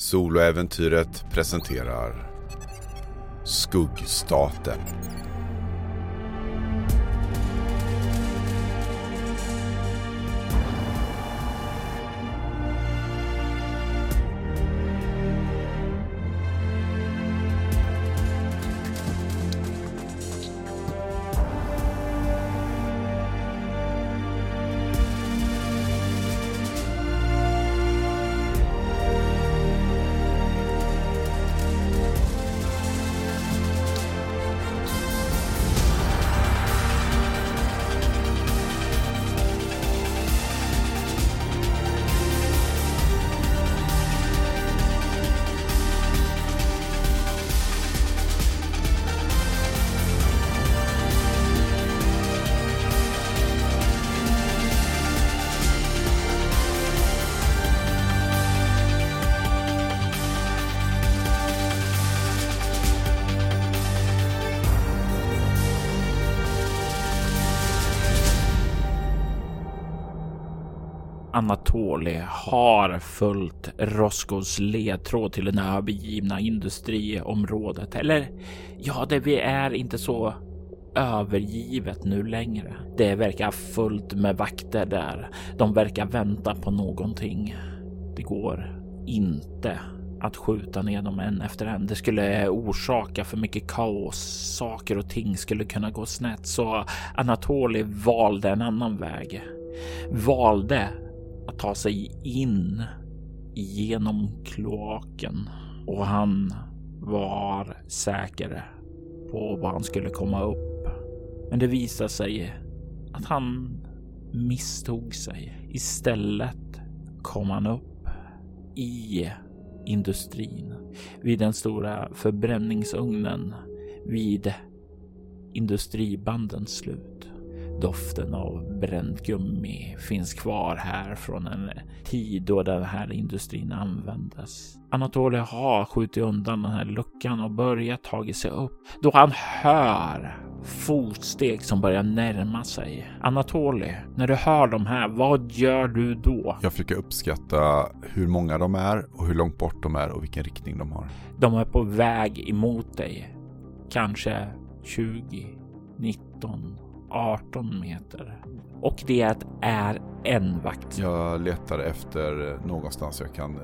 Soloäventyret presenterar Skuggstaten. Anatoli har följt Roscos ledtråd till det övergivna industriområdet. Eller ja, det är inte så övergivet nu längre. Det verkar fullt med vakter där. De verkar vänta på någonting. Det går inte att skjuta ner dem en efter en. Det skulle orsaka för mycket kaos. Saker och ting skulle kunna gå snett, så Anatoli valde en annan väg. Valde att ta sig in genom kloaken och han var säker på var han skulle komma upp. Men det visade sig att han misstog sig. Istället kom han upp i industrin vid den stora förbränningsugnen vid industribandens slut. Doften av bränt gummi finns kvar här från en tid då den här industrin användes. Anatoly har skjutit undan den här luckan och börjat tagit sig upp då han hör fotsteg som börjar närma sig. Anatoly, när du hör de här, vad gör du då? Jag försöker uppskatta hur många de är och hur långt bort de är och vilken riktning de har. De är på väg emot dig. Kanske 20, 19, 18 meter. Och det är en vakt. Jag letar efter någonstans jag kan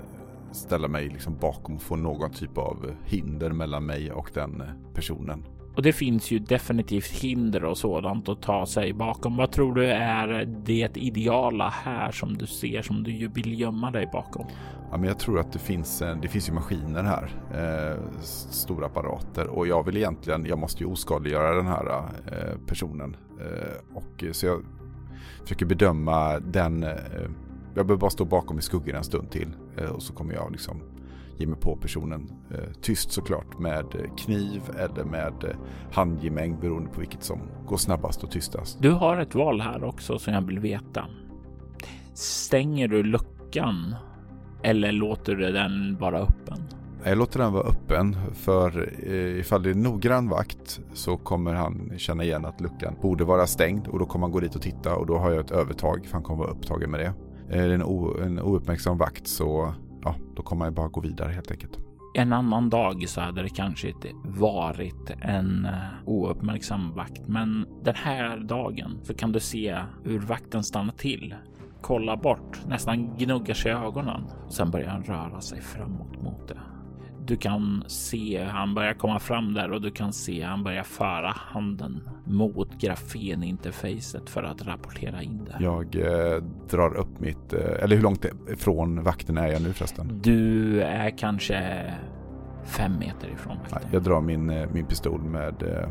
ställa mig liksom bakom och få någon typ av hinder mellan mig och den personen. Och det finns ju definitivt hinder och sådant att ta sig bakom. Vad tror du är det ideala här som du ser som du vill gömma dig bakom? Ja, men jag tror att det finns, eh, det finns ju maskiner här, eh, stora apparater och jag vill egentligen, jag måste ju oskadliggöra den här eh, personen. Eh, och så jag försöker bedöma den, eh, jag behöver bara stå bakom i skuggan en stund till eh, och så kommer jag liksom ge mig på personen. Eh, tyst såklart med kniv eller med handgemäng beroende på vilket som går snabbast och tystast. Du har ett val här också som jag vill veta. Stänger du luckan eller låter du den vara öppen? Jag låter den vara öppen för ifall det är noggrann vakt så kommer han känna igen att luckan borde vara stängd och då kommer han gå dit och titta och då har jag ett övertag för han kommer vara upptagen med det. Är det en, o, en ouppmärksam vakt så ja, då kommer man ju bara gå vidare helt enkelt. En annan dag så hade det kanske inte varit en eh, ouppmärksam vakt, men den här dagen så kan du se hur vakten stannar till, kollar bort, nästan gnuggar sig i ögonen sen börjar han röra sig framåt mot det. Du kan se han börjar komma fram där och du kan se han börjar föra handen mot grafeninterfacet för att rapportera in det. Jag eh, drar upp mitt, eh, eller hur långt ifrån vakten är jag nu förresten? Du är kanske fem meter ifrån vakten. Jag drar min, eh, min pistol med eh,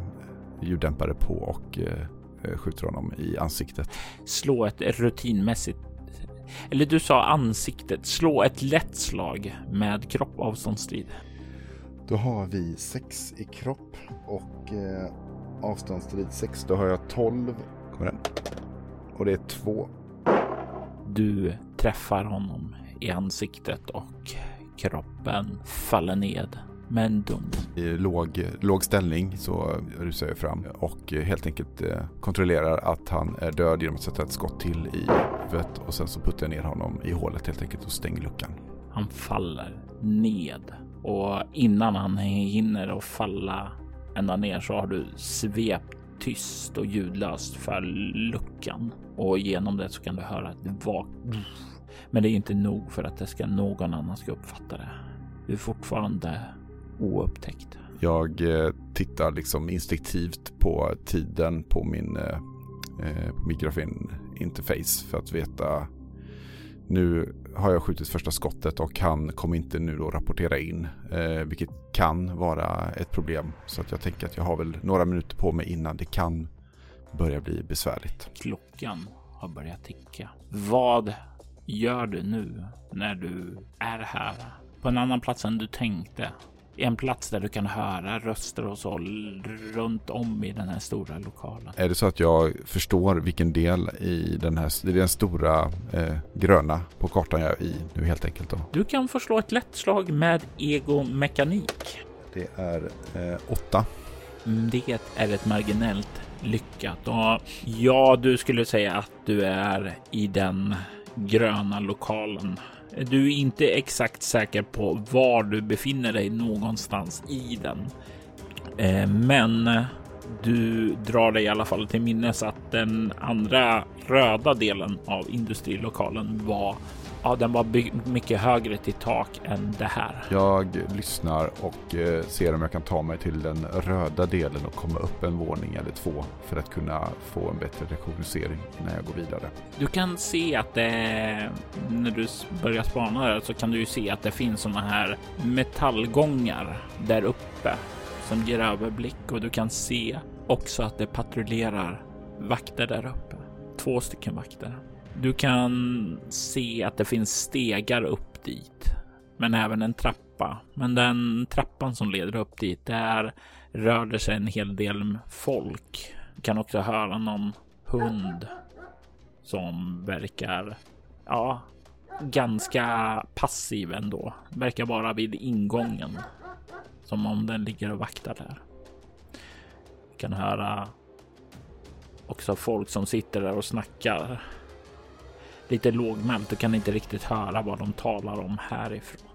ljuddämpare på och eh, skjuter honom i ansiktet. Slå ett rutinmässigt eller du sa ansiktet. Slå ett lätt slag med kropp avståndsstrid. Då har vi sex i kropp och eh, avståndsstrid 6. Då har jag 12. Kommer den. Och det är två. Du träffar honom i ansiktet och kroppen faller ned med en dunk. I låg, låg ställning så rusar jag fram och helt enkelt eh, kontrollerar att han är död genom att sätta ett skott till i huvudet och sen så puttar jag ner honom i hålet helt enkelt och stänger luckan. Han faller ned och innan han hinner att falla ända ner så har du svept tyst och ljudlöst för luckan och genom det så kan du höra ett vagt men det är inte nog för att det ska någon annan ska uppfatta det. Du är fortfarande oupptäckt. Jag eh, tittar liksom instinktivt på tiden på min eh, eh mikrofon interface för att veta nu har jag skjutit första skottet och han kommer inte nu då rapportera in, eh, vilket kan vara ett problem. Så att jag tänker att jag har väl några minuter på mig innan det kan börja bli besvärligt. Klockan har börjat ticka. Vad gör du nu när du är här på en annan plats än du tänkte? En plats där du kan höra röster och så runt om i den här stora lokalen. Är det så att jag förstår vilken del i den här, är den stora eh, gröna på kartan jag är i nu helt enkelt då? Du kan få slå ett lätt slag med egomekanik. Det är eh, åtta. Mm, det är ett marginellt lyckat och ja, du skulle säga att du är i den gröna lokalen du är inte exakt säker på var du befinner dig någonstans i den. Eh, men du drar dig i alla fall till minnes att den andra röda delen av industrilokalen var Ja, den var mycket högre till tak än det här. Jag lyssnar och eh, ser om jag kan ta mig till den röda delen och komma upp en våning eller två för att kunna få en bättre rekognosering innan jag går vidare. Du kan se att det, när du börjar spana där så kan du ju se att det finns sådana här metallgångar där uppe som ger överblick och du kan se också att det patrullerar vakter där uppe. Två stycken vakter. Du kan se att det finns stegar upp dit, men även en trappa. Men den trappan som leder upp dit, där rör det sig en hel del folk. Du kan också höra någon hund som verkar, ja, ganska passiv ändå. Verkar vara vid ingången. Som om den ligger och vaktar där. Du kan höra också folk som sitter där och snackar lite lågmält och kan inte riktigt höra vad de talar om härifrån.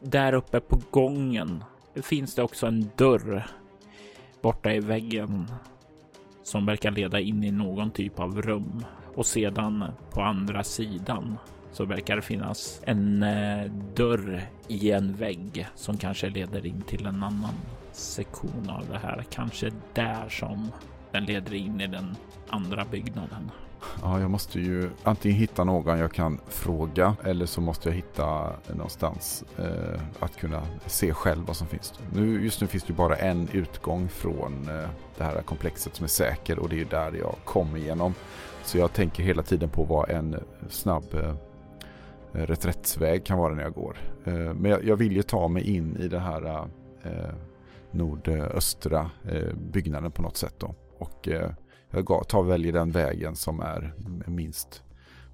Där uppe på gången finns det också en dörr borta i väggen som verkar leda in i någon typ av rum och sedan på andra sidan så verkar det finnas en eh, dörr i en vägg som kanske leder in till en annan sektion av det här. Kanske där som den leder in i den andra byggnaden. Ja, jag måste ju antingen hitta någon jag kan fråga eller så måste jag hitta någonstans eh, att kunna se själv vad som finns. Nu, just nu finns det bara en utgång från eh, det här komplexet som är säker och det är där jag kom igenom. Så jag tänker hela tiden på vad en snabb eh, reträttsväg kan vara när jag går. Eh, men jag, jag, vill ju ta mig in i den här eh, nordöstra eh, byggnaden på något sätt då. Och eh, tar väljer den vägen som är minst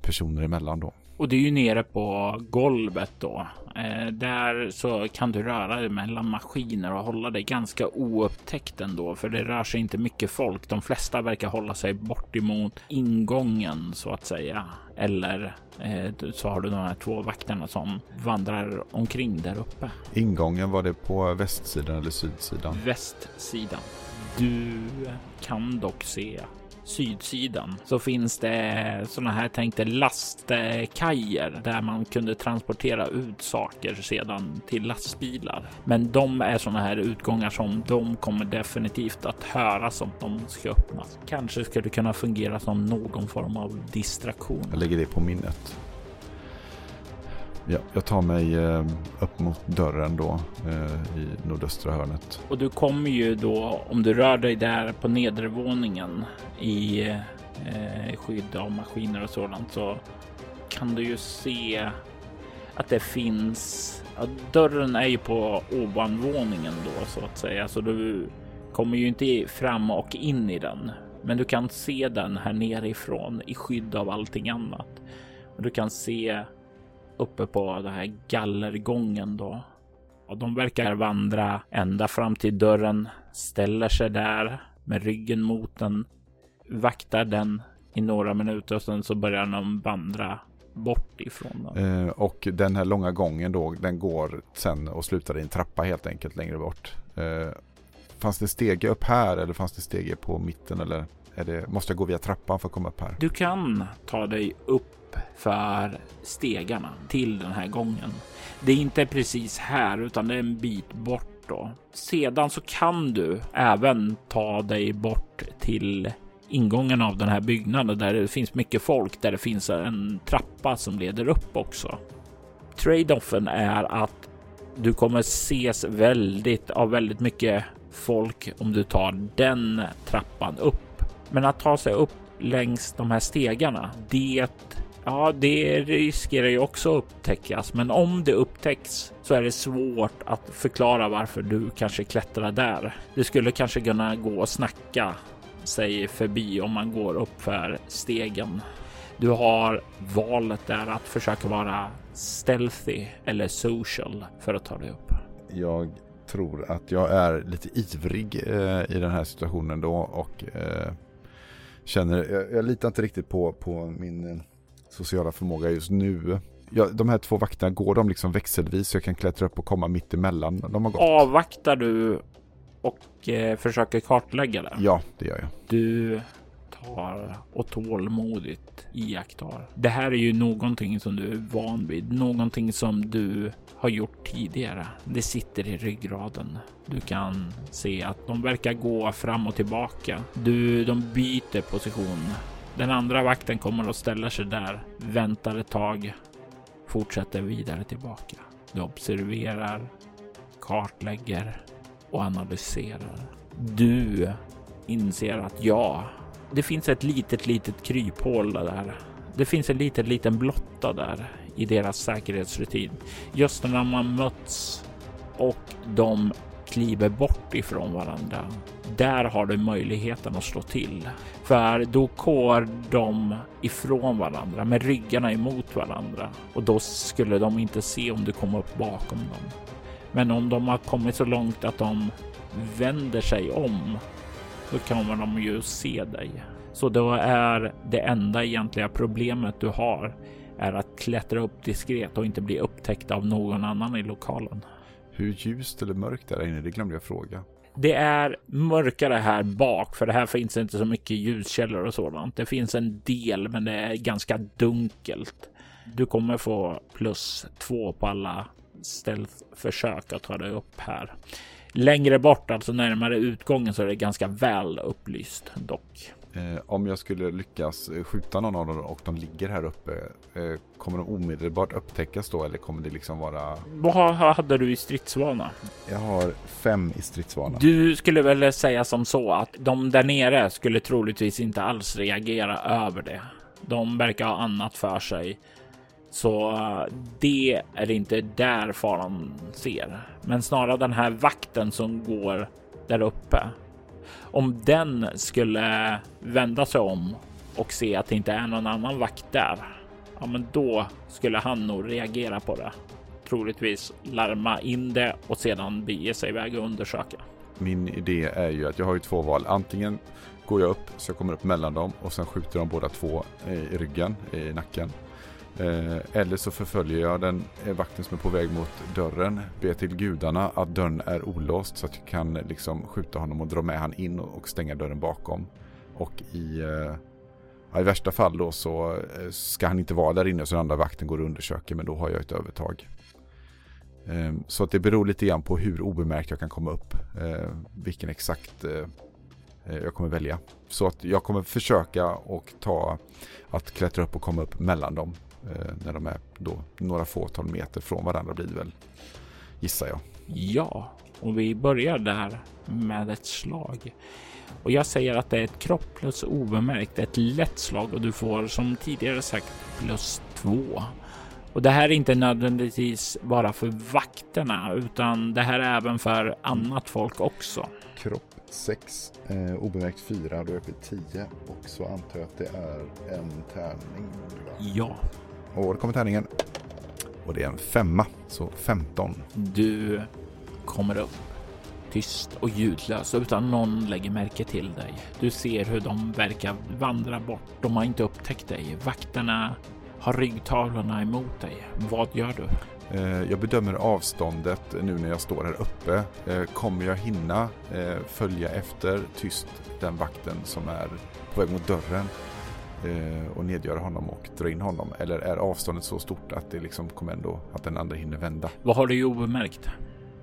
personer emellan då. Och det är ju nere på golvet då. Eh, där så kan du röra dig mellan maskiner och hålla dig ganska oupptäckt ändå, för det rör sig inte mycket folk. De flesta verkar hålla sig bort emot ingången så att säga. Eller eh, så har du de här två vakterna som vandrar omkring där uppe. Ingången var det på västsidan eller sydsidan? Västsidan. Du kan dock se sydsidan så finns det sådana här tänkte lastkajer där man kunde transportera ut saker sedan till lastbilar. Men de är sådana här utgångar som de kommer definitivt att höras om de ska öppnas. Kanske skulle kunna fungera som någon form av distraktion. Jag lägger det på minnet. Ja, jag tar mig eh, upp mot dörren då eh, i nordöstra hörnet. Och du kommer ju då, om du rör dig där på nedervåningen i eh, skydd av maskiner och sådant så kan du ju se att det finns. att dörren är ju på ovanvåningen då så att säga, så du kommer ju inte fram och in i den. Men du kan se den här nerifrån i skydd av allting annat. Och du kan se uppe på den här gallergången då. Och de verkar vandra ända fram till dörren, ställer sig där med ryggen mot den, vaktar den i några minuter och sen så börjar de vandra bort ifrån den. Eh, och den här långa gången då, den går sen och slutar i en trappa helt enkelt längre bort. Eh, fanns det stege upp här eller fanns det stege på mitten eller det, måste jag gå via trappan för att komma upp här? Du kan ta dig upp för stegarna till den här gången. Det är inte precis här utan det är en bit bort då. Sedan så kan du även ta dig bort till ingången av den här byggnaden där det finns mycket folk, där det finns en trappa som leder upp också. Trade-offen är att du kommer ses väldigt av väldigt mycket folk om du tar den trappan upp. Men att ta sig upp längs de här stegarna, det Ja, det riskerar ju också att upptäckas, men om det upptäcks så är det svårt att förklara varför du kanske klättrar där. Det skulle kanske kunna gå och snacka sig förbi om man går upp för stegen. Du har valet där att försöka vara stealthy eller social för att ta dig upp. Jag tror att jag är lite ivrig eh, i den här situationen då och eh, känner, jag, jag litar inte riktigt på, på min eh, sociala förmåga just nu. Ja, de här två vakterna, går de liksom växelvis så jag kan klättra upp och komma mitt emellan? De har gått. Avvaktar du och eh, försöker kartlägga det? Ja, det gör jag. Du tar och tålmodigt iakttar. Det här är ju någonting som du är van vid, någonting som du har gjort tidigare. Det sitter i ryggraden. Du kan se att de verkar gå fram och tillbaka. Du, de byter position. Den andra vakten kommer att ställa sig där, väntar ett tag, fortsätter vidare tillbaka. Du observerar, kartlägger och analyserar. Du inser att ja, det finns ett litet, litet kryphål där. Det finns en liten, liten blotta där i deras säkerhetsrutin. Just när man möts och de kliver bort ifrån varandra. Där har du möjligheten att slå till. För då går de ifrån varandra med ryggarna emot varandra och då skulle de inte se om du kom upp bakom dem. Men om de har kommit så långt att de vänder sig om, då kommer de ju se dig. Så då är det enda egentliga problemet du har är att klättra upp diskret och inte bli upptäckt av någon annan i lokalen. Hur ljust eller mörkt är det inne? Det glömde jag fråga. Det är mörkare här bak, för det här finns inte så mycket ljuskällor och sådant. Det finns en del, men det är ganska dunkelt. Du kommer få plus två på alla stealth-försök att ta dig upp här. Längre bort, alltså närmare utgången, så är det ganska väl upplyst dock. Eh, om jag skulle lyckas eh, skjuta någon av dem och de ligger här uppe, eh, kommer de omedelbart upptäckas då eller kommer det liksom vara? Vad hade du i stridsvana? Jag har fem i stridsvana. Du skulle väl säga som så att de där nere skulle troligtvis inte alls reagera över det. De verkar ha annat för sig. Så eh, det är inte där faran ser, men snarare den här vakten som går där uppe om den skulle vända sig om och se att det inte är någon annan vakt där, ja, men då skulle han nog reagera på det. Troligtvis larma in det och sedan bege sig iväg och undersöka. Min idé är ju att jag har ju två val. Antingen går jag upp så jag kommer upp mellan dem och sen skjuter de båda två eh, i ryggen, i nacken. Eh, eller så förföljer jag den eh, vakten som är på väg mot dörren. Ber till gudarna att dörren är olåst så att jag kan liksom skjuta honom och dra med han in och stänga dörren bakom. Och i, eh, ja, i värsta fall då så eh, ska han inte vara där inne så den andra vakten går och undersöker men då har jag ett övertag. Ehm, så att det beror lite grann på hur obemärkt jag kan komma upp. Eh, vilken exakt jag kommer välja. Så att jag kommer försöka och ta att klättra upp och komma upp mellan dem. Eh, när de är då några fåtal meter från varandra blir det väl, gissar jag. Ja, och vi börjar där med ett slag. Och jag säger att det är ett kropplöst obemärkt, ett lätt slag och du får som tidigare sagt plus två. Och det här är inte nödvändigtvis bara för vakterna, utan det här är även för annat folk också. Kropp 6, eh, obemärkt 4, då är jag uppe i 10 och så antar jag att det är en tärning. Ja, och det kommer tärningen. Och det är en femma, så 15. Du kommer upp tyst och ljudlös utan någon lägger märke till dig. Du ser hur de verkar vandra bort. De har inte upptäckt dig. Vakterna har ryggtavlorna emot dig. Vad gör du? Eh, jag bedömer avståndet nu när jag står här uppe. Eh, kommer jag hinna eh, följa efter tyst den vakten som är på väg mot dörren och nedgöra honom och dra in honom? Eller är avståndet så stort att det liksom kommer ändå att den andra hinner vända? Vad har du i obemärkt?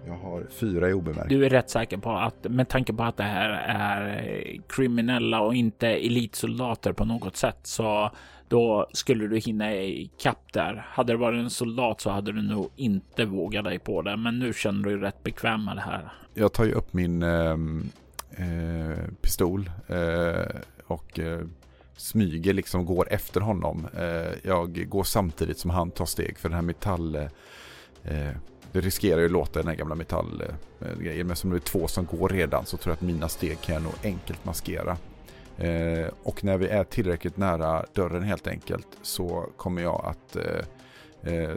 Jag har fyra i obemärkt. Du är rätt säker på att med tanke på att det här är kriminella och inte elitsoldater på något sätt så då skulle du hinna i kapp där. Hade det varit en soldat så hade du nog inte vågat dig på det. Men nu känner du dig rätt bekväm med det här. Jag tar ju upp min ehm, eh, pistol eh, och eh, smyger liksom går efter honom. Eh, jag går samtidigt som han tar steg för den här metall eh, det riskerar ju att låta den här gamla metallgrejen. Eh, men som det är två som går redan så tror jag att mina steg kan jag nog enkelt maskera. Och när vi är tillräckligt nära dörren helt enkelt så kommer jag att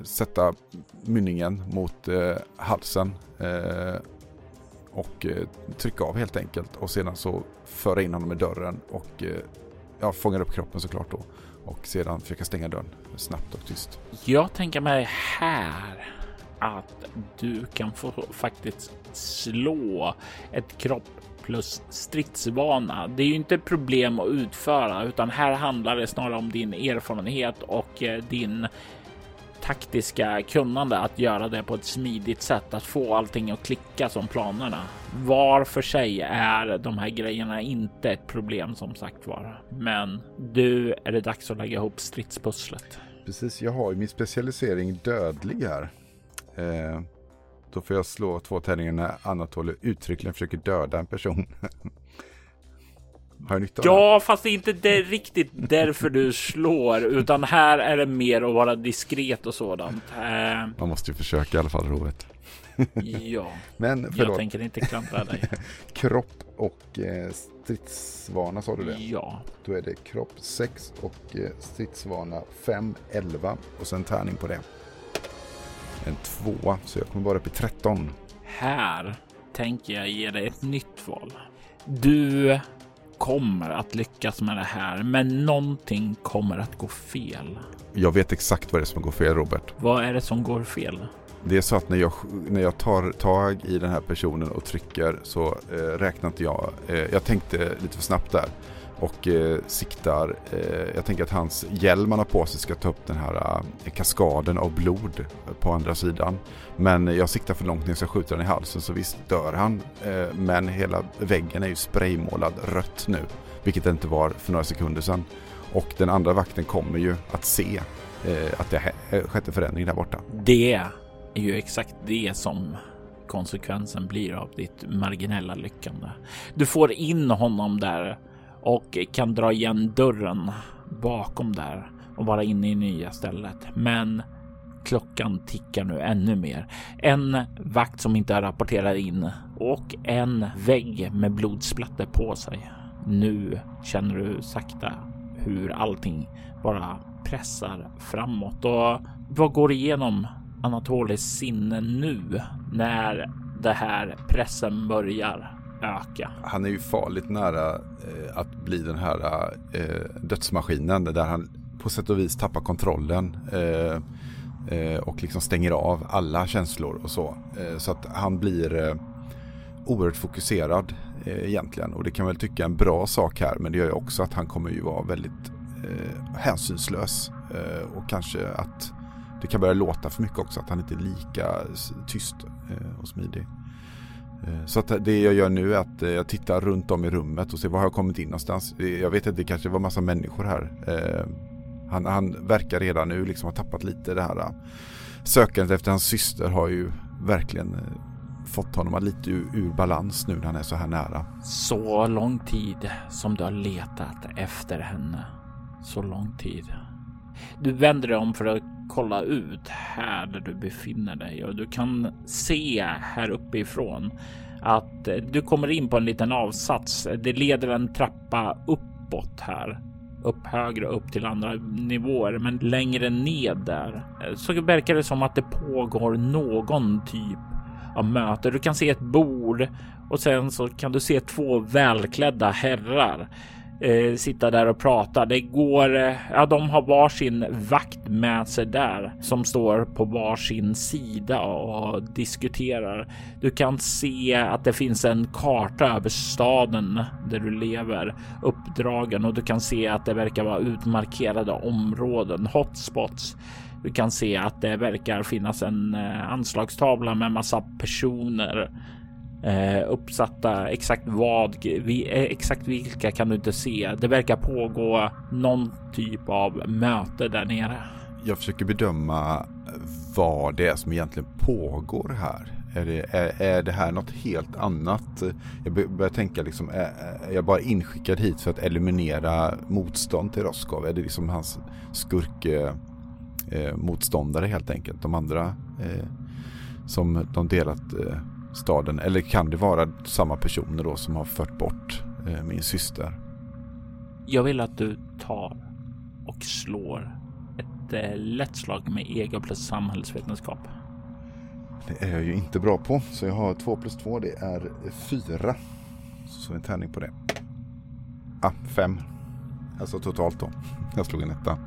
sätta mynningen mot halsen och trycka av helt enkelt och sedan så föra in honom i dörren och jag fångar upp kroppen såklart då och sedan försöka stänga dörren snabbt och tyst. Jag tänker mig här att du kan få faktiskt slå ett kropp plus stridsvana. Det är ju inte ett problem att utföra, utan här handlar det snarare om din erfarenhet och eh, din taktiska kunnande att göra det på ett smidigt sätt, att få allting att klicka som planerna. Var för sig är de här grejerna inte ett problem som sagt var, men du är det dags att lägga ihop stridspusslet. Precis, jag har ju min specialisering dödlig här. Eh, då får jag slå två tärningar när Anatoly uttryckligen försöker döda en person. Har jag nytta av Ja, fast det är inte det riktigt därför du slår, utan här är det mer att vara diskret och sådant. Eh, Man måste ju försöka i alla fall, Rovet. ja, Men, jag tänker inte klandra dig. kropp och eh, stridsvana sa du det? Ja. Då är det kropp 6 och eh, stridsvana 5, 11 och sen tärning på det en tvåa, så jag kommer bara upp i 13. Här tänker jag ge dig ett nytt val. Du kommer att lyckas med det här, men någonting kommer att gå fel. Jag vet exakt vad det är som går fel, Robert. Vad är det som går fel? Det är så att när jag, när jag tar tag i den här personen och trycker så eh, räknar inte jag. Eh, jag tänkte lite för snabbt där och eh, siktar. Eh, jag tänker att hans hjälm han har på sig ska ta upp den här eh, kaskaden av blod på andra sidan. Men jag siktar för långt ner så jag skjuter den i halsen så visst dör han. Eh, men hela väggen är ju spraymålad rött nu, vilket det inte var för några sekunder sedan. Och den andra vakten kommer ju att se eh, att det har eh, skett en förändring där borta. Det är ju exakt det som konsekvensen blir av ditt marginella lyckande. Du får in honom där och kan dra igen dörren bakom där och vara inne i nya stället. Men klockan tickar nu ännu mer. En vakt som inte har rapporterat in och en vägg med blodsplatter på sig. Nu känner du sakta hur allting bara pressar framåt och vad går igenom Anatolis sinne nu när det här pressen börjar öka. Han är ju farligt nära eh, att bli den här eh, dödsmaskinen där han på sätt och vis tappar kontrollen eh, eh och liksom stänger av alla känslor och så. Eh, så att han blir eh, oerhört fokuserad eh, egentligen och det kan väl tycka en bra sak här men det gör ju också att han kommer ju vara väldigt eh, hänsynslös eh, och kanske att det kan börja låta för mycket också att han inte är lika tyst och smidig. Eh, så att det jag gör nu är att eh, jag tittar runt om i rummet och ser var jag kommit in någonstans. Eh, jag vet inte, det kanske var massa människor här. Han, han verkar redan nu liksom ha tappat lite det här sökandet efter hans syster har ju verkligen fått honom lite ur, ur balans nu när han är så här nära. Så lång tid som du har letat efter henne. Så lång tid. Du vänder dig om för att kolla ut här där du befinner dig och du kan se här uppifrån att eh, du kommer in på en liten avsats. Det leder en trappa uppåt här upp högre upp till andra nivåer, men längre ned där eh, så verkar det som att det pågår någon typ av möte. Du kan se ett bord och sen så kan du se två välklädda herrar eh, sitta där och prata. Det går, eh, ja, de har varsin vakt med sig där som står på varsin sida och diskuterar. Du kan se att det finns en karta över staden där du lever uppdragen och du kan se att det verkar vara utmarkerade områden, hotspots. Du kan se att det verkar finnas en eh, anslagstavla med massa personer eh, uppsatta. Exakt vad, vi, eh, exakt vilka kan du inte se. Det verkar pågå någon typ av möte där nere. Jag försöker bedöma vad det är som egentligen pågår här. Är det, är, är det här något helt annat? Jag börjar tänka liksom, är, är jag bara inskickad hit för att eliminera motstånd till Roskov? Är det liksom hans skurk eh, eh, motståndare helt enkelt? De andra eh, som de delat eh, staden? Eller kan det vara samma personer då som har fört bort eh, min syster? Jag vill att du tar och slår ett eh, lätt slag med ego plus samhällsvetenskap. Det är jag ju inte bra på. Så jag har två plus två, det är fyra. Så en tärning på det. Ah, fem. Alltså totalt då. Jag slog en etta.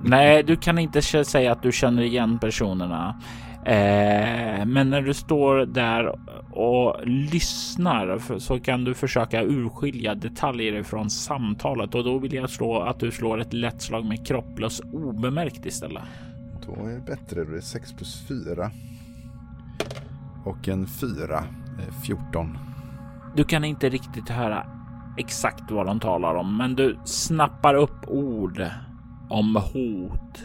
Nej, du kan inte säga att du känner igen personerna. Eh, men när du står där och lyssnar så kan du försöka urskilja detaljer från samtalet och då vill jag slå att du slår ett lätt slag med kropplös obemärkt istället. Då är det bättre. Då är det 6 plus 4. Och en 4. 14. Du kan inte riktigt höra exakt vad de talar om, men du snappar upp ord om hot,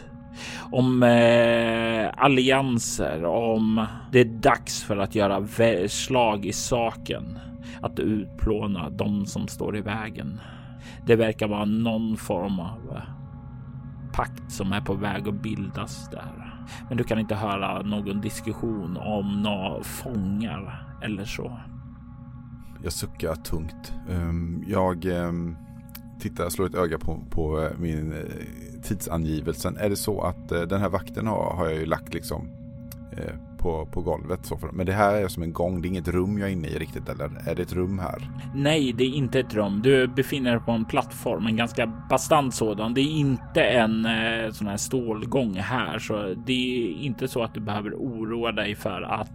om eh, allianser, om det är dags för att göra slag i saken, att utplåna de som står i vägen. Det verkar vara någon form av eh, pakt som är på väg att bildas där. Men du kan inte höra någon diskussion om några fångar eller så. Jag suckar tungt. Ehm, jag ehm, tittar, slår ett öga på, på eh, min eh, tidsangivelsen. Är det så att eh, den här vakten har, har jag ju lagt liksom på, på golvet. Så för, men det här är som en gång, det är inget rum jag är inne i riktigt eller är det ett rum här? Nej, det är inte ett rum. Du befinner dig på en plattform, en ganska bastant sådan. Det är inte en sån här stålgång här, så det är inte så att du behöver oroa dig för att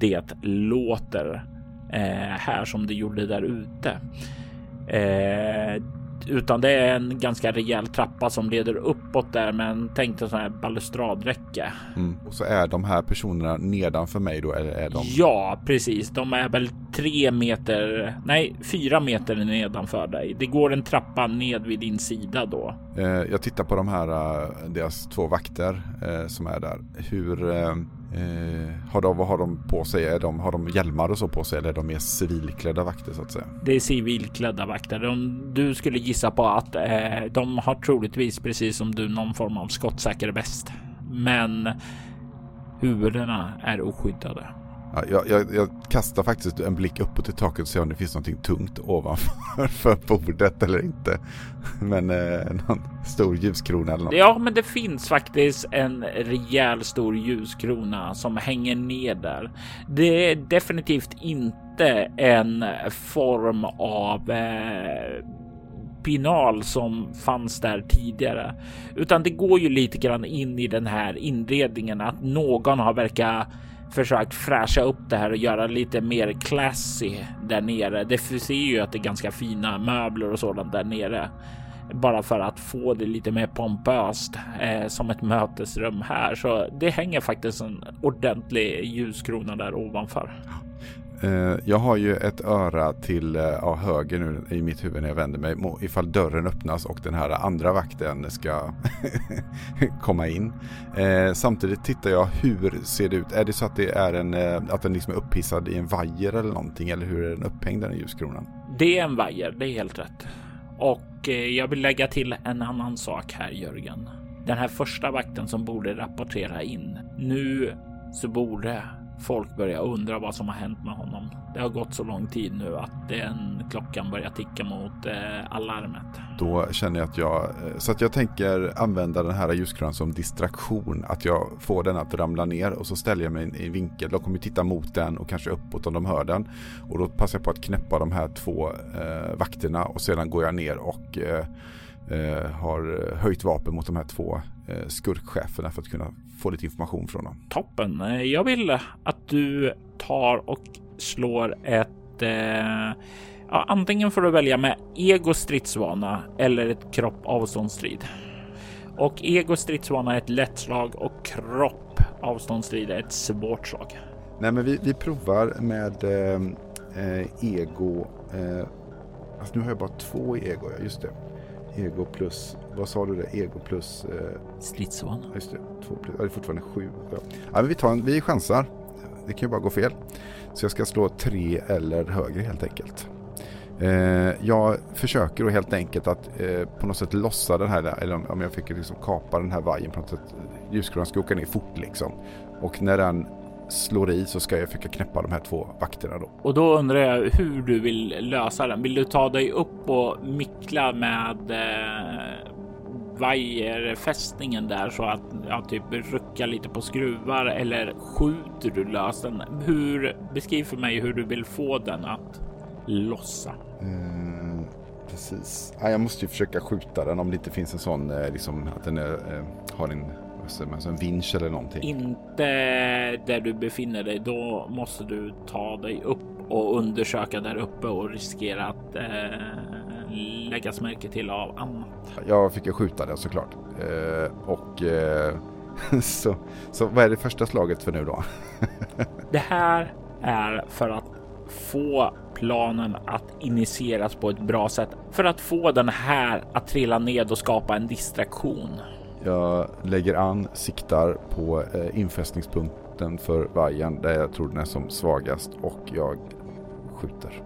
det låter eh, här som det gjorde där ute. Eh, utan det är en ganska rejäl trappa som leder uppåt där med en tänkt sån här balustradräcke. Mm. Och så är de här personerna nedanför mig då eller är de? Ja, precis. De är väl tre meter, nej, fyra meter nedanför dig. Det går en trappa ned vid din sida då. Eh, jag tittar på de här, uh, deras två vakter eh, som är där. Hur eh, har de, vad har de på sig? Är de, har de hjälmar och så på sig eller är de mer civilklädda vakter så att säga? Det är civilklädda vakter. De, du skulle gissa på att eh, de har troligtvis precis som du någon form av skottsäker väst. Men huvudena är oskyddade. Ja, jag, jag, jag, kastar faktiskt en blick uppåt i taket och ser om det finns någonting tungt ovanför för bordet eller inte. Men eh, någon stor ljuskrona eller något. Ja, men det finns faktiskt en rejäl stor ljuskrona som hänger ner där. Det är definitivt inte en form av eh, pinal som fanns där tidigare, utan det går ju lite grann in i den här inredningen att någon har verkat försökt fräscha upp det här och göra lite mer classy där nere. Det ser ju att det är ganska fina möbler och sådant där nere bara för att få det lite mer pompöst eh, som ett mötesrum här. Så det hänger faktiskt en ordentlig ljuskrona där ovanför. Eh, jag har ju ett öra till eh, ja, höger nu i mitt huvud när jag vänder mig ifall dörren öppnas och den här andra vakten ska komma in. Eh, samtidigt tittar jag hur ser det ut? Är det så att det är en eh, att den liksom är upphissad i en vajer eller någonting eller hur är den upphängd den ljuskronan? Det är en vajer, det är helt rätt. Och jag vill lägga till en annan sak här Jörgen. Den här första vakten som borde rapportera in. Nu så borde folk börjar undra vad som har hänt med honom. Det har gått så lång tid nu att den klockan börjar ticka mot eh, alarmet. Då känner jag att jag, eh, så att jag tänker använda den här ljuskronan som distraktion. Att jag får den att ramla ner och så ställer jag mig i en vinkel. De kommer titta mot den och kanske uppåt om de hör den. Och då passar jag på att knäppa de här två eh, vakterna och sedan går jag ner och eh, eh, har höjt vapen mot de här två eh, skurkcheferna för att kunna få lite information från dem. Toppen. Eh, jag vill att du tar och slår ett eh, ja, antingen får du välja med ego stridsvana eller ett kropp avståndsstrid. Och ego stridsvana är ett lätt slag och kropp avståndsstrid är ett svårt slag. Nej, men vi, vi provar med eh, ego. Eh, alltså nu har jag bara två i ego, just det. Ego plus, vad sa du det? Ego plus... Eh, Stridsvana. Just det, två plus, ja, det är fortfarande sju. Ja. ja men vi, tar en, vi chansar. Det kan ju bara gå fel. Så jag ska slå tre eller högre helt enkelt. Eh, jag försöker då helt enkelt att eh, på något sätt lossa den här, eller om jag fick liksom kapa den här vajern på något sätt. Ljuskronan ska åka ner fort liksom. Och när den slår i så ska jag försöka knäppa de här två vakterna då. Och då undrar jag hur du vill lösa den. Vill du ta dig upp och mickla med eh, vajerfästningen där så att ja, typ rucka lite på skruvar eller skjuter du lös den? Hur beskriv för mig hur du vill få den att lossa. Mm, precis. Ja, jag måste ju försöka skjuta den om det inte finns en sån eh, liksom att den är, eh, har en Alltså en vinsch eller någonting. Inte där du befinner dig. Då måste du ta dig upp och undersöka där uppe och riskera att eh, läggas märke till av annat. Jag fick ju skjuta den såklart. Eh, och eh, så, så vad är det första slaget för nu då? det här är för att få planen att initieras på ett bra sätt för att få den här att trilla ned och skapa en distraktion. Jag lägger an, siktar på eh, infästningspunkten för vajern där jag tror den är som svagast och jag skjuter.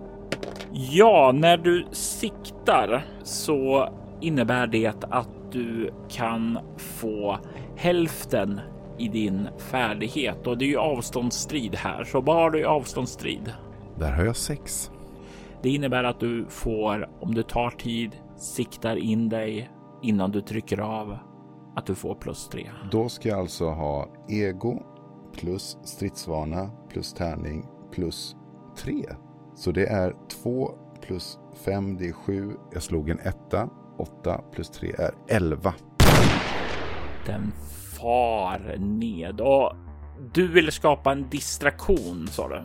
Ja, när du siktar så innebär det att du kan få hälften i din färdighet och det är ju avståndsstrid här. Så vad har du i avståndsstrid? Där har jag sex. Det innebär att du får, om du tar tid, siktar in dig innan du trycker av, att du får plus tre. Då ska jag alltså ha ego plus stridsvana plus tärning plus tre. Så det är 2 plus 5, det är 7. Jag slog en etta. 8 plus 3 är 11. Den far ned och du vill skapa en distraktion sa du.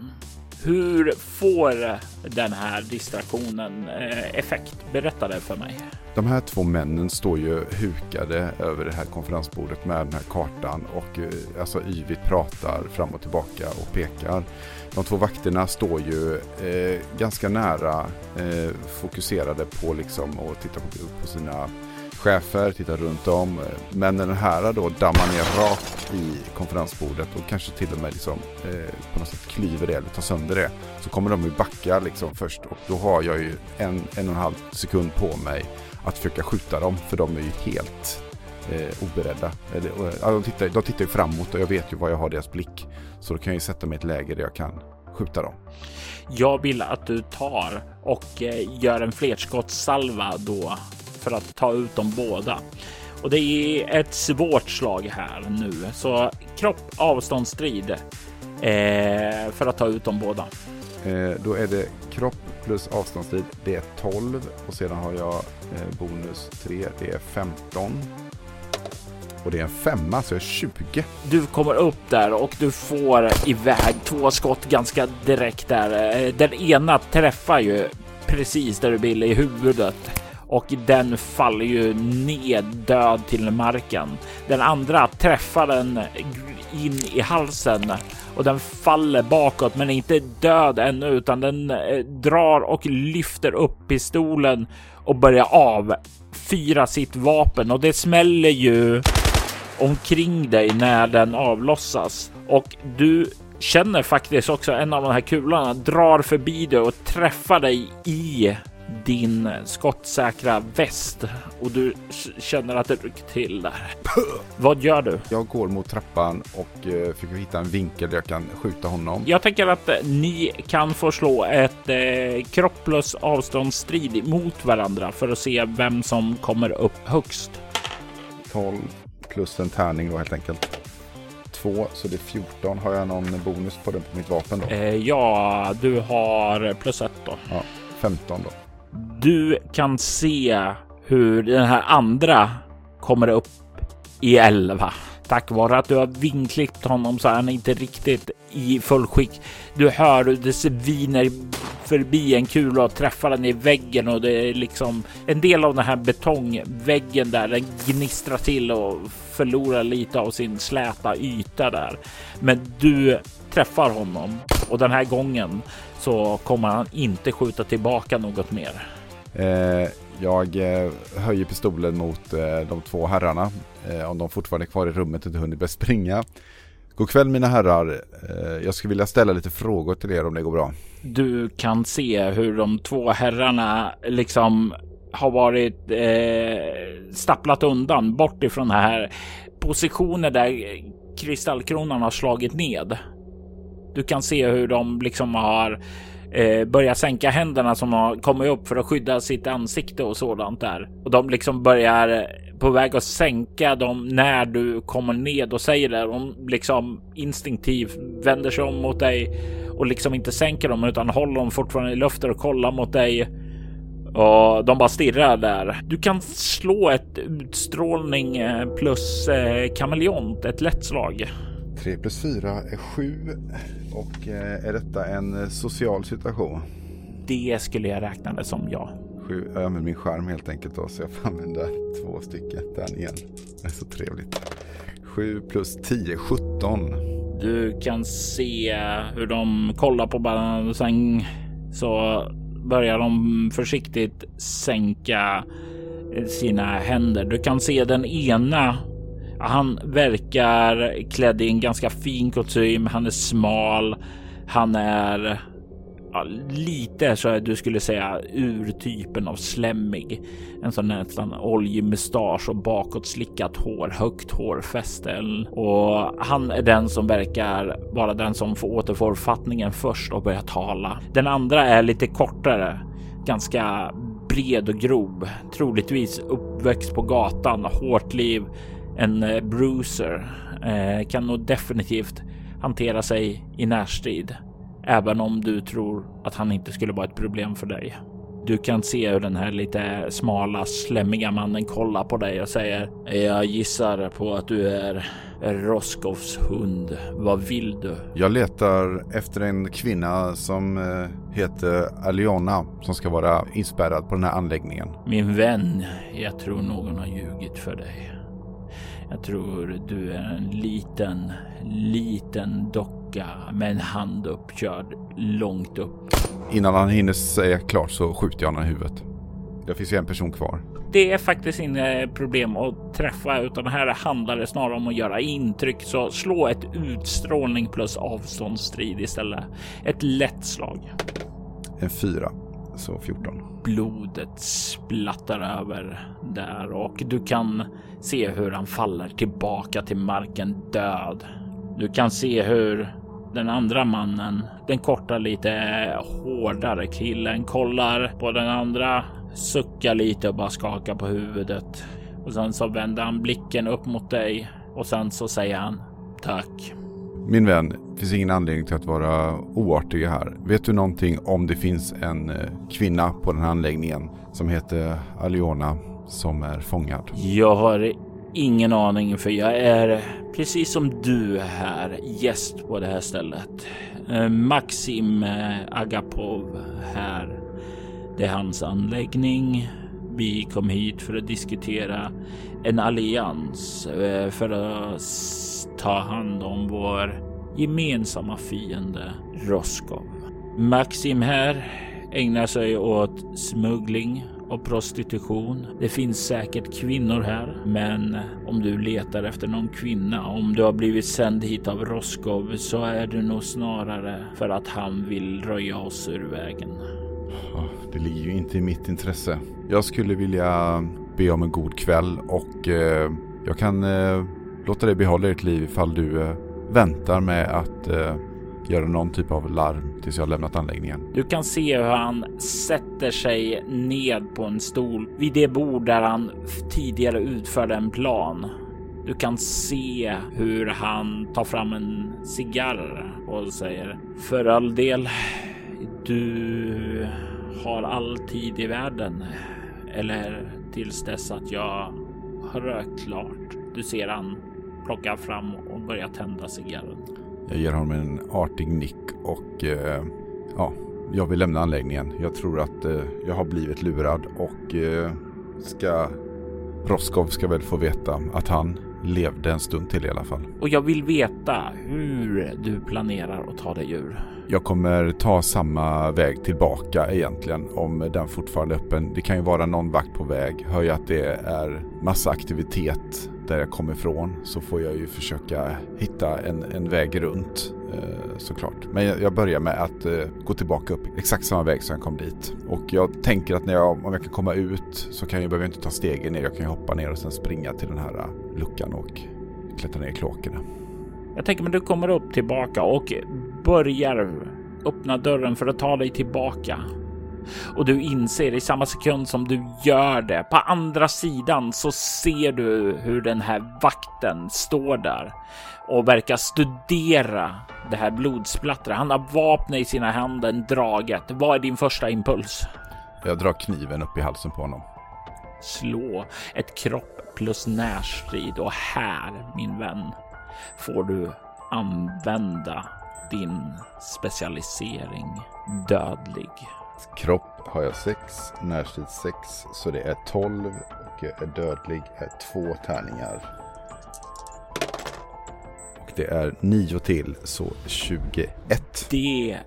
Hur får den här distraktionen eh, effekt? Berätta det för mig. De här två männen står ju hukade över det här konferensbordet med den här kartan och eh, alltså yvigt pratar fram och tillbaka och pekar. De två vakterna står ju eh, ganska nära eh, fokuserade på liksom att titta på, på sina chefer, tittar runt om. Men när den här då dammar ner rakt i konferensbordet och kanske till och med liksom, eh, på något sätt klyver det eller tar sönder det. Så kommer de ju backa liksom först och då har jag ju en, en och en halv sekund på mig att försöka skjuta dem för de är ju helt eh, oberedda. Eller, och, de, tittar, de tittar ju framåt och jag vet ju var jag har deras blick. Så då kan jag ju sätta mig i ett läge där jag kan skjuta dem. Jag vill att du tar och eh, gör en flerskottssalva då för att ta ut dem båda. Och det är ett svårt slag här nu, så kropp avståndsstrid eh, för att ta ut dem båda. Eh, då är det kropp plus avståndstid. Det är 12 och sedan har jag eh, bonus 3. Det är 15. Och det är en femma, så jag är 20. Du kommer upp där och du får iväg två skott ganska direkt där. Eh, den ena träffar ju precis där du vill i huvudet och den faller ju ned död till marken. Den andra träffar den in i halsen och den faller bakåt, men är inte död ännu, utan den eh, drar och lyfter upp pistolen och börjar avfyra sitt vapen och det smäller ju omkring dig när den avlossas och du känner faktiskt också en av de här kulorna drar förbi dig och träffar dig i din skottsäkra väst och du känner att det rycker till där. Vad gör du? Jag går mot trappan och eh, försöker hitta en vinkel där jag kan skjuta honom. Jag tänker att eh, ni kan få slå ett eh, kropp plus avståndsstrid mot varandra för att se vem som kommer upp högst. 12 plus en tärning då helt enkelt. 2 så det är 14. Har jag någon bonus på det på mitt vapen då? Eh, ja, du har plus ett då. Ja, 15 då. Du kan se hur den här andra kommer upp i 11. Tack vare att du har vinklippt honom så är han inte riktigt i full skick. Du hör hur det sviner förbi en kula och träffar den i väggen och det är liksom en del av den här betongväggen där den gnistrar till och förlorar lite av sin släta yta där. Men du träffar honom och den här gången så kommer han inte skjuta tillbaka något mer. Eh, jag eh, höjer pistolen mot eh, de två herrarna. Om de fortfarande är kvar i rummet och inte hunnit börja springa. God kväll mina herrar. Jag skulle vilja ställa lite frågor till er om det går bra. Du kan se hur de två herrarna liksom har varit eh, stapplat undan bort ifrån den här positioner där kristallkronan har slagit ned. Du kan se hur de liksom har eh, börjar sänka händerna som har kommit upp för att skydda sitt ansikte och sådant där. Och de liksom börjar på väg att sänka dem när du kommer ned och säger det. De liksom instinktivt vänder sig om mot dig och liksom inte sänker dem utan håller dem fortfarande i luften och kollar mot dig. Och de bara stirrar där. Du kan slå ett utstrålning eh, plus eh, kameleont, ett lätt slag. 3 plus 4 är 7 och eh, är detta en eh, social situation? Det skulle jag räkna det som ja. Sju, jag använder min skärm helt enkelt då så jag får använda två stycken. Igen. Det är så trevligt. 7 plus 10, 17. Du kan se hur de kollar på varandra och sen så börjar de försiktigt sänka sina händer. Du kan se den ena. Han verkar klädd i en ganska fin kostym. Han är smal. Han är ja, lite så du skulle säga urtypen av slemmig. En sån nästan oljemustasch och bakåtslickat hår, högt hårfäste. Och han är den som verkar vara den som får återfår fattningen först och börjar tala. Den andra är lite kortare, ganska bred och grov, troligtvis uppväxt på gatan, hårt liv, en eh, bruiser, eh, kan nog definitivt hantera sig i närstrid. Även om du tror att han inte skulle vara ett problem för dig. Du kan se hur den här lite smala, slemmiga mannen kollar på dig och säger Jag gissar på att du är Roskovs hund. Vad vill du? Jag letar efter en kvinna som eh, heter Aliona som ska vara inspärrad på den här anläggningen. Min vän, jag tror någon har ljugit för dig. Jag tror du är en liten, liten docka med en hand uppkörd långt upp. Innan han hinner säga klart så skjuter jag honom i huvudet. Det finns ju en person kvar. Det är faktiskt inga problem att träffa utan här handlar det snarare om att göra intryck. Så slå ett utstrålning plus avståndsstrid istället. Ett lätt slag. En fyra, så 14. Blodet splattar över där och du kan se hur han faller tillbaka till marken död. Du kan se hur den andra mannen, den korta lite hårdare killen kollar på den andra, suckar lite och bara skakar på huvudet. Och sen så vänder han blicken upp mot dig och sen så säger han tack. Min vän, det finns ingen anledning till att vara oartig här. Vet du någonting om det finns en eh, kvinna på den här anläggningen som heter Aliona som är fångad? Jag har ingen aning för jag är precis som du här gäst på det här stället. Eh, Maxim eh, Agapov här. Det är hans anläggning. Vi kom hit för att diskutera en allians för att ta hand om vår gemensamma fiende Roskov. Maxim här ägnar sig åt smuggling och prostitution. Det finns säkert kvinnor här, men om du letar efter någon kvinna, om du har blivit sänd hit av Roskov så är det nog snarare för att han vill röja oss ur vägen. Det ligger ju inte i mitt intresse. Jag skulle vilja be om en god kväll och eh, jag kan eh, låta dig behålla ditt liv ifall du eh, väntar med att eh, göra någon typ av larm tills jag har lämnat anläggningen. Du kan se hur han sätter sig ned på en stol vid det bord där han tidigare utförde en plan. Du kan se hur han tar fram en cigarr och säger för all del. Du har all tid i världen eller tills dess att jag har rökt klart. Du ser han plocka fram och börja tända cigarren. Jag ger honom en artig nick och eh, ja, jag vill lämna anläggningen. Jag tror att eh, jag har blivit lurad och eh, ska Roskov ska väl få veta att han levde en stund till i alla fall. Och jag vill veta hur du planerar att ta dig ur. Jag kommer ta samma väg tillbaka egentligen om den fortfarande är öppen. Det kan ju vara någon vakt på väg. Hör jag att det är massa aktivitet där jag kommer ifrån så får jag ju försöka hitta en, en väg runt eh, såklart. Men jag, jag, börjar med att eh, gå tillbaka upp exakt samma väg som jag kom dit. Och jag tänker att när jag, om jag kan komma ut så kan jag, behöver jag inte ta stegen ner. Jag kan ju hoppa ner och sen springa till den här eh, luckan och klättra ner i kloakerna. Jag tänker men du kommer upp tillbaka och börjar öppna dörren för att ta dig tillbaka och du inser i samma sekund som du gör det på andra sidan så ser du hur den här vakten står där och verkar studera det här blodsplattret. Han har vapnet i sina händer draget. Vad är din första impuls? Jag drar kniven upp i halsen på honom. Slå ett kropp plus närstrid och här min vän får du använda din specialisering dödlig. Kropp har jag 6, närstrid 6, så det är 12 och jag är dödlig är två tärningar. Och det är 9 till, så 21. Det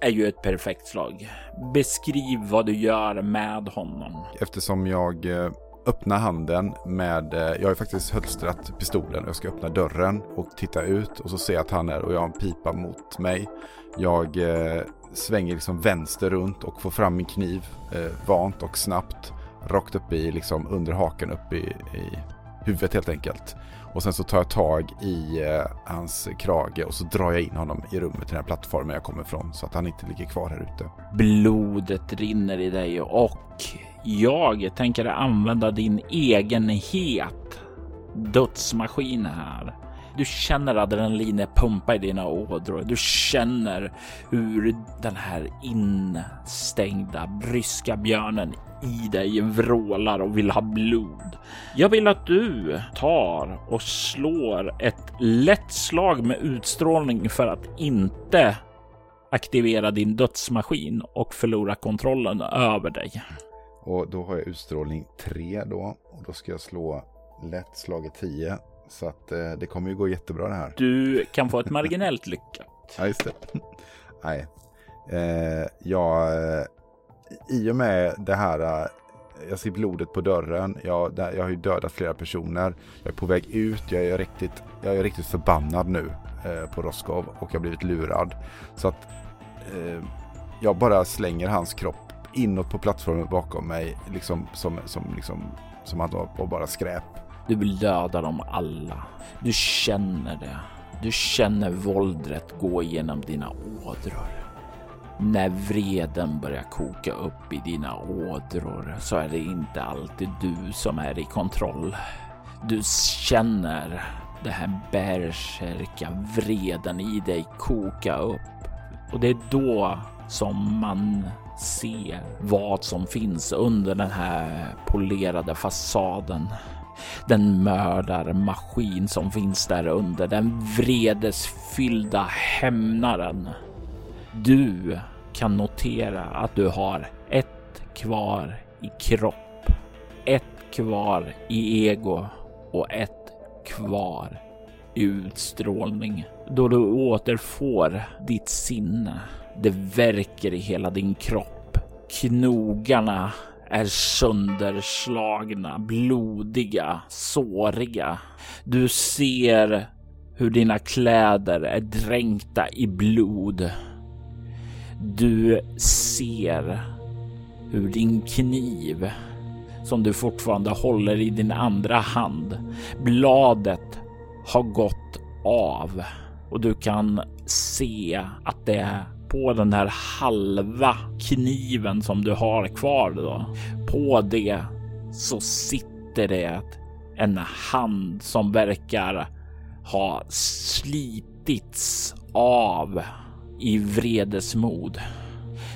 är ju ett perfekt slag. Beskriv vad du gör med honom. Eftersom jag eh, öppnar handen med, eh, jag har faktiskt hölstrat pistolen och jag ska öppna dörren och titta ut och så ser jag att han är och jag har en pipa mot mig. Jag eh, svänger liksom vänster runt och får fram min kniv eh, vant och snabbt. Rakt upp i, liksom under haken upp i, i huvudet helt enkelt. Och sen så tar jag tag i eh, hans krage och så drar jag in honom i rummet till den här plattformen jag kommer ifrån så att han inte ligger kvar här ute. Blodet rinner i dig och jag tänker använda din egenhet dödsmaskin här du känner adrenalinet pumpa i dina ådror. Du känner hur den här instängda bryska björnen i dig vrålar och vill ha blod. Jag vill att du tar och slår ett lätt slag med utstrålning för att inte aktivera din dödsmaskin och förlora kontrollen över dig. Och då har jag utstrålning 3 då och då ska jag slå lätt slaget 10 så att eh, det kommer ju gå jättebra det här. Du kan få ett marginellt lyckat. ja, just det. Nej. Eh, jag, eh, I och med det här, jag ser blodet på dörren. Jag, jag har ju dödat flera personer. Jag är på väg ut. Jag är riktigt, jag är riktigt förbannad nu eh, på Roskov och jag har blivit lurad. Så att jag bara slänger hans kropp inåt på plattformen bakom mig. Liksom som, som, liksom, som att det var bara skräp. Du vill döda dem alla. Du känner det. Du känner våldet gå genom dina ådror. När vreden börjar koka upp i dina ådror så är det inte alltid du som är i kontroll. Du känner det här bärsärka vreden i dig koka upp och det är då som man ser vad som finns under den här polerade fasaden den mördarmaskin som finns där under, den vredesfyllda hämnaren. Du kan notera att du har ett kvar i kropp, ett kvar i ego och ett kvar i utstrålning. Då du återfår ditt sinne. Det verkar i hela din kropp. Knogarna är sönderslagna, blodiga, såriga. Du ser hur dina kläder är dränkta i blod. Du ser hur din kniv som du fortfarande håller i din andra hand, bladet har gått av och du kan se att det på den här halva kniven som du har kvar då. På det så sitter det en hand som verkar ha slitits av i vredesmod.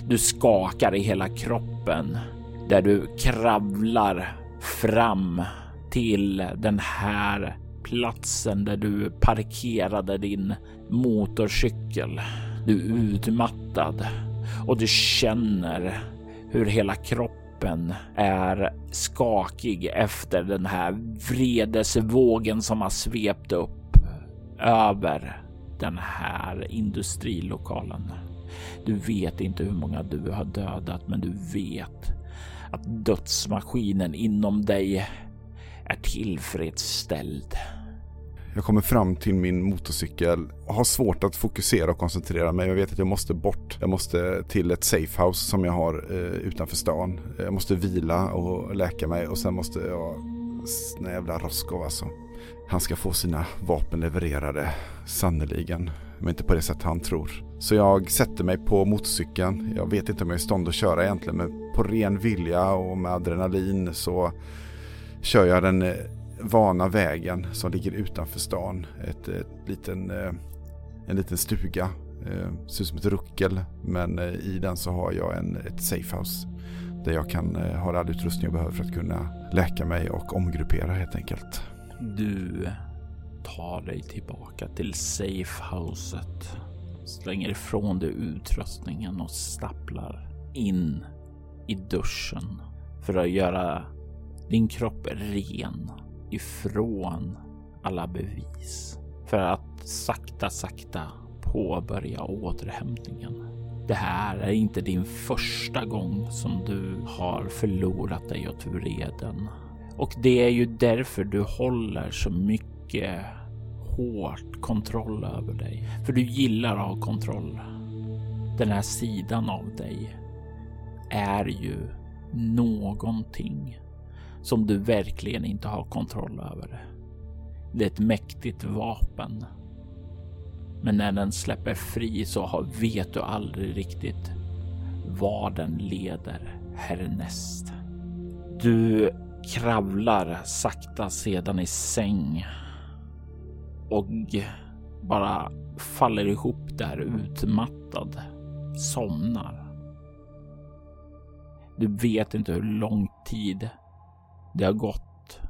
Du skakar i hela kroppen där du kravlar fram till den här platsen där du parkerade din motorcykel. Du är utmattad och du känner hur hela kroppen är skakig efter den här vredesvågen som har svept upp över den här industrilokalen. Du vet inte hur många du har dödat, men du vet att dödsmaskinen inom dig är tillfredsställd. Jag kommer fram till min motorcykel och har svårt att fokusera och koncentrera mig. Jag vet att jag måste bort. Jag måste till ett safehouse som jag har eh, utanför stan. Jag måste vila och läka mig och sen måste jag... Den jävla Roskov alltså. Han ska få sina vapen levererade, sannoliken. Men inte på det sätt han tror. Så jag sätter mig på motorcykeln. Jag vet inte om jag är i stånd att köra egentligen. Men på ren vilja och med adrenalin så kör jag den eh, vana vägen som ligger utanför stan. Ett, ett liten, eh, en liten stuga. Eh, ser ut som ett ruckel. Men eh, i den så har jag en, ett safehouse. Där jag kan eh, ha all utrustning jag behöver för att kunna läka mig och omgruppera helt enkelt. Du tar dig tillbaka till safehouset. Slänger ifrån dig utrustningen och stapplar in i duschen för att göra din kropp ren ifrån alla bevis. För att sakta, sakta påbörja återhämtningen. Det här är inte din första gång som du har förlorat dig åt vreden. Och det är ju därför du håller så mycket hårt kontroll över dig. För du gillar att ha kontroll. Den här sidan av dig är ju någonting som du verkligen inte har kontroll över. Det är ett mäktigt vapen. Men när den släpper fri så vet du aldrig riktigt var den leder härnäst. Du kravlar sakta sedan i säng och bara faller ihop där utmattad, somnar. Du vet inte hur lång tid det har gått.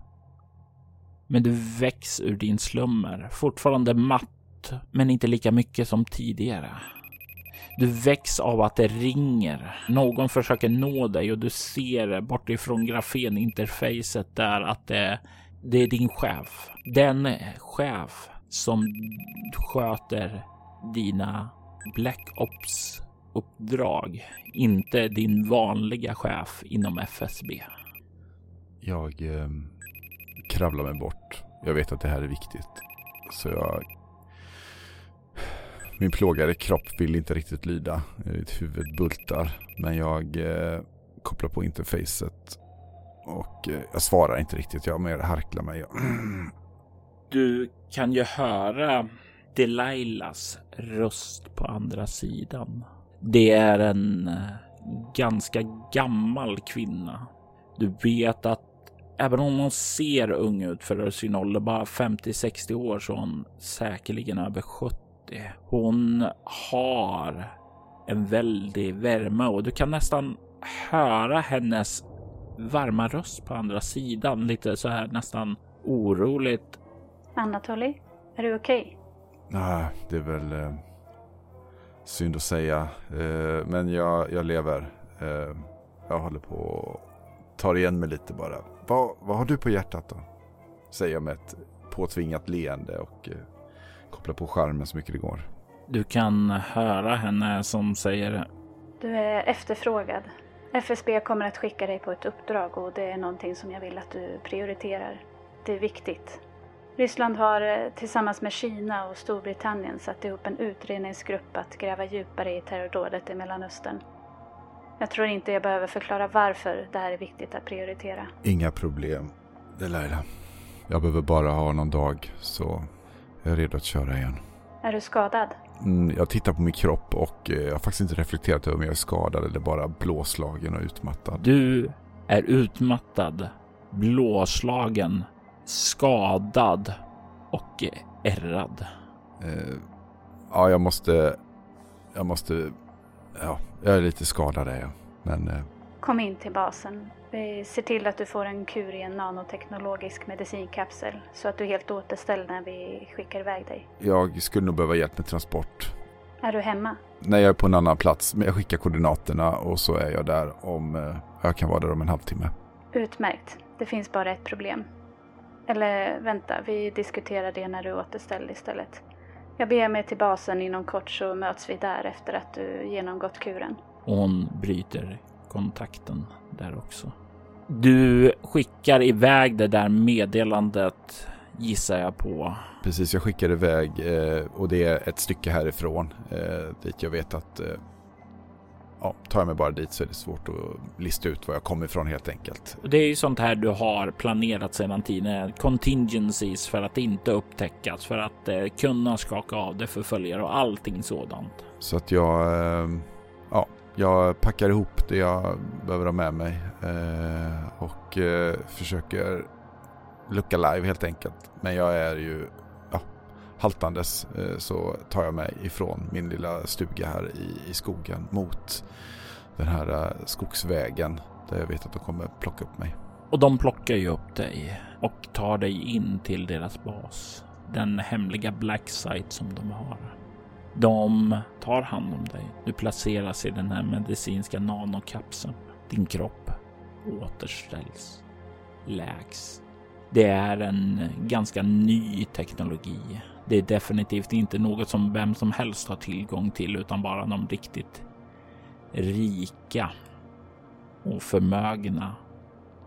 Men du väcks ur din slummer, fortfarande matt, men inte lika mycket som tidigare. Du väcks av att det ringer. Någon försöker nå dig och du ser bortifrån grafeninterfacet där att det, det är din chef. Den chef som sköter dina Black Ops uppdrag, inte din vanliga chef inom FSB. Jag eh, kravlar mig bort. Jag vet att det här är viktigt. Så jag... Min plågade kropp vill inte riktigt lyda. Mitt huvud bultar. Men jag eh, kopplar på interfacet. Och eh, jag svarar inte riktigt. Jag mer harklar mig. du kan ju höra Delilahs röst på andra sidan. Det är en eh, ganska gammal kvinna. Du vet att även om hon ser ung ut för sin ålder, bara 50-60 år, så är hon säkerligen över 70. Hon har en väldig värme och du kan nästan höra hennes varma röst på andra sidan. Lite så här nästan oroligt. Anatoly, är du okej? Okay? Nej, det är väl eh, synd att säga. Eh, men jag, jag lever. Eh, jag håller på att ta igen mig lite bara. Va, vad har du på hjärtat då? Säger jag med ett påtvingat leende och eh, kopplar på skärmen så mycket det går. Du kan höra henne som säger Du är efterfrågad. FSB kommer att skicka dig på ett uppdrag och det är någonting som jag vill att du prioriterar. Det är viktigt. Ryssland har eh, tillsammans med Kina och Storbritannien satt ihop en utredningsgrupp att gräva djupare i terrordådet i Mellanöstern. Jag tror inte jag behöver förklara varför det här är viktigt att prioritera. Inga problem, Delilah. Jag behöver bara ha någon dag så jag är redo att köra igen. Är du skadad? Mm, jag tittar på min kropp och eh, jag har faktiskt inte reflekterat över om jag är skadad eller bara blåslagen och utmattad. Du är utmattad, blåslagen, skadad och ärrad. Eh, ja, jag måste... Jag måste... Ja, jag är lite skadad är jag. Men... Eh, Kom in till basen. Vi ser till att du får en kur i en nanoteknologisk medicinkapsel så att du är helt återställd när vi skickar iväg dig. jag skulle nog behöva hjälp med transport. Är du hemma? Nej, jag är på en annan plats. Men jag skickar koordinaterna och så är jag där om... Eh, jag kan vara där om en halvtimme. Utmärkt. Det finns bara ett problem. Eller vänta, vi diskuterar det när du är återställd istället. Jag beger mig till basen inom kort så möts vi där efter att du genomgått kuren. Och hon bryter kontakten där också. Du skickar iväg det där meddelandet gissar jag på. Precis, jag skickar iväg eh, och det är ett stycke härifrån eh, dit jag vet att eh, ja, tar jag mig bara dit så är det svårt att lista ut var jag kommer ifrån helt enkelt. Det är ju sånt här du har planerat sedan tidigare. Contingencies för att inte upptäckas, för att eh, kunna skaka av det förföljare och allting sådant. Så att jag, eh, ja, jag packar ihop det jag behöver ha med mig eh, och eh, försöker lucka live helt enkelt. Men jag är ju haltandes eh, så tar jag mig ifrån min lilla stuga här i, i skogen mot den här eh, skogsvägen där jag vet att de kommer plocka upp mig. Och de plockar ju upp dig och tar dig in till deras bas. Den hemliga black site som de har. De tar hand om dig. Du placeras i den här medicinska nanokapseln. Din kropp återställs. Läks. Det är en ganska ny teknologi. Det är definitivt inte något som vem som helst har tillgång till utan bara de riktigt rika och förmögna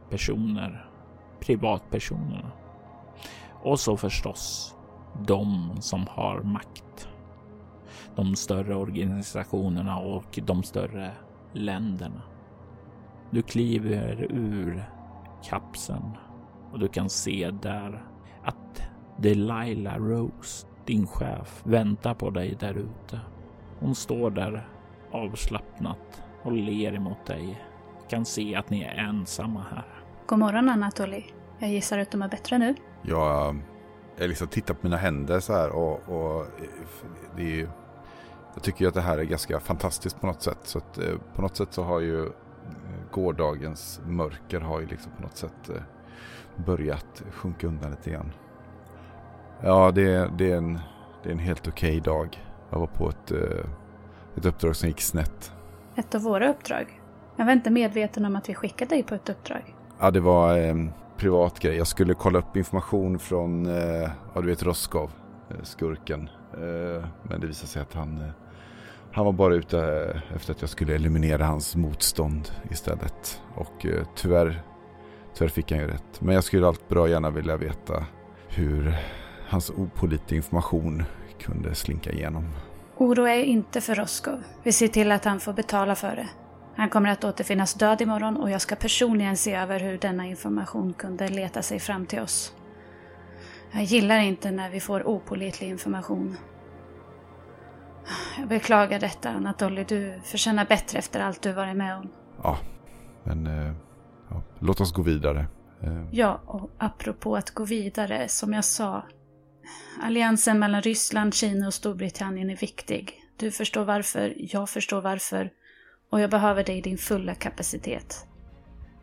personer, privatpersonerna. Och så förstås de som har makt. De större organisationerna och de större länderna. Du kliver ur kapseln och du kan se där att Delilah Rose, din chef, väntar på dig där ute. Hon står där avslappnat och ler emot dig. Kan se att ni är ensamma här. God morgon Anatoli. Jag gissar att du mår bättre nu? Jag, jag liksom tittar på mina händer så här och, och det är ju, jag tycker ju att det här är ganska fantastiskt på något sätt. Så att eh, på något sätt så har ju eh, gårdagens mörker har ju liksom på något sätt eh, börjat sjunka undan lite grann. Ja, det, är- det, är, en, det är en helt okej dag. Jag var på ett, eh, ett uppdrag som gick snett. Ett av våra uppdrag. Jag var inte medveten om att vi skickade dig på ett uppdrag. Ja, det var en privat grej. Jag skulle kolla upp information från, eh, ja du vet Roskov, eh, skurken. Men det visade sig att han, han var bara ute efter att jag skulle eliminera hans motstånd istället. Och tyvärr, tyvärr fick han ju rätt. Men jag skulle allt bra gärna vilja veta hur hans opålitliga information kunde slinka igenom. Oroa er inte för Roskov. Vi ser till att han får betala för det. Han kommer att återfinnas död imorgon och jag ska personligen se över hur denna information kunde leta sig fram till oss. Jag gillar inte när vi får opålitlig information. Jag beklagar detta Anatoly, du förtjänar bättre efter allt du varit med om. Ja, men eh, ja, låt oss gå vidare. Eh, Ja, och apropå att gå vidare, som jag sa. Alliansen mellan Ryssland, Kina och Storbritannien är viktig. Du förstår varför, jag förstår varför. Och jag behöver dig i din fulla kapacitet.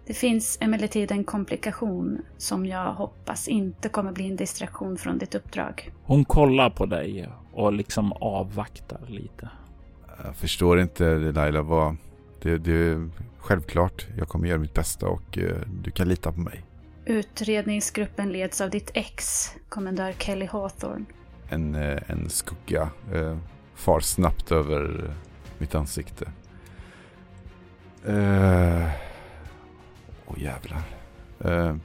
Det finns emellertid en komplikation som jag hoppas inte kommer bli en distraktion från ditt uppdrag. Hon kollar på dig och liksom avvaktar lite. Jag förstår inte Laila vad... Det, det är självklart. Jag kommer göra mitt bästa och eh, du kan lita på mig. Utredningsgruppen leds av ditt ex, kommendör Kelly Hawthorne. En, eh, en skugga eh, far snabbt över eh, mitt ansikte. Åh oh, jävlar. Eh,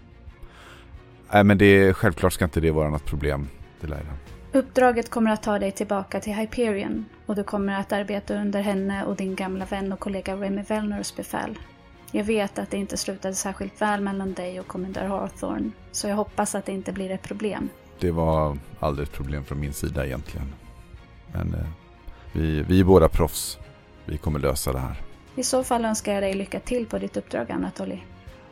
nej men det är självklart ska inte det vara något problem Delilah. Uppdraget kommer att ta dig tillbaka till Hyperion och du kommer att arbeta under henne och din gamla vän och kollega Remy Velnors befäl. Jag vet att det inte slutade särskilt väl mellan dig och kommendör Hawthorne, så jag hoppas att det inte blir ett problem. Det var aldrig ett problem från min sida egentligen. Men eh, vi, vi är båda proffs. Vi kommer lösa det här. I så fall önskar jag dig lycka till på ditt uppdrag, Anatoli.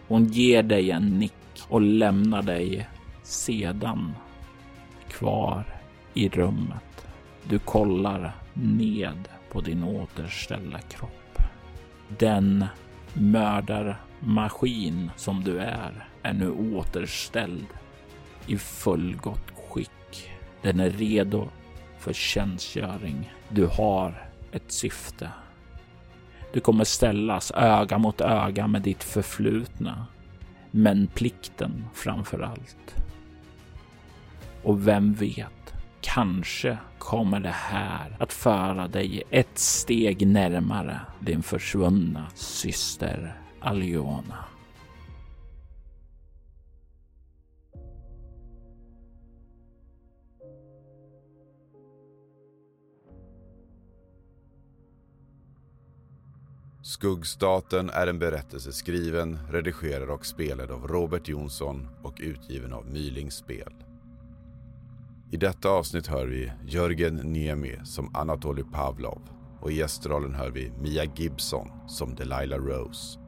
Hon ger dig en nick och lämnar dig sedan kvar i rummet. Du kollar ned på din återställda kropp. Den mördarmaskin som du är är nu återställd i fullgott skick. Den är redo för tjänstgöring. Du har ett syfte. Du kommer ställas öga mot öga med ditt förflutna, men plikten framför allt. Och vem vet, kanske kommer det här att föra dig ett steg närmare din försvunna syster Aliona. Skuggstaten är en berättelse skriven, redigerad och spelad av Robert Jonsson och utgiven av Mylings spel. I detta avsnitt hör vi Jörgen Niemi som Anatoly Pavlov och i gästrollen hör vi Mia Gibson som Delilah Rose.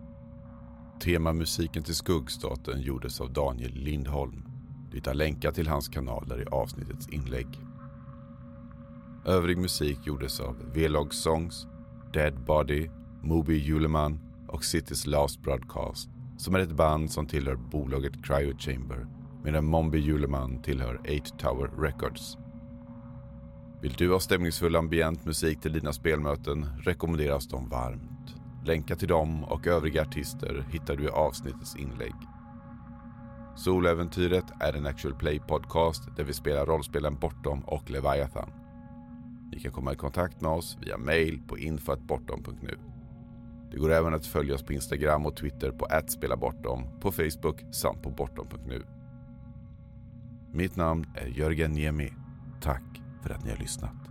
Temamusiken till Skuggstaten gjordes av Daniel Lindholm. Du hittar länkar till hans kanaler i avsnittets inlägg. Övrig musik gjordes av V-Log Songs, Dead Body, Moby Juleman och City's Last Broadcast som är ett band som tillhör bolaget Cryo Chamber medan Mombi Juleman tillhör 8 Tower Records. Vill du ha stämningsfull ambient musik till dina spelmöten rekommenderas de varmt. Länkar till dem och övriga artister hittar du i avsnittets inlägg. Soläventyret är en actual play podcast där vi spelar rollspelen Bortom och Leviathan. Ni kan komma i kontakt med oss via mail på info.bortom.nu. Det går även att följa oss på Instagram och Twitter på @spelabortom, på Facebook samt på bortom.nu. Mitt namn är Jörgen Niemi. Tack för att ni har lyssnat.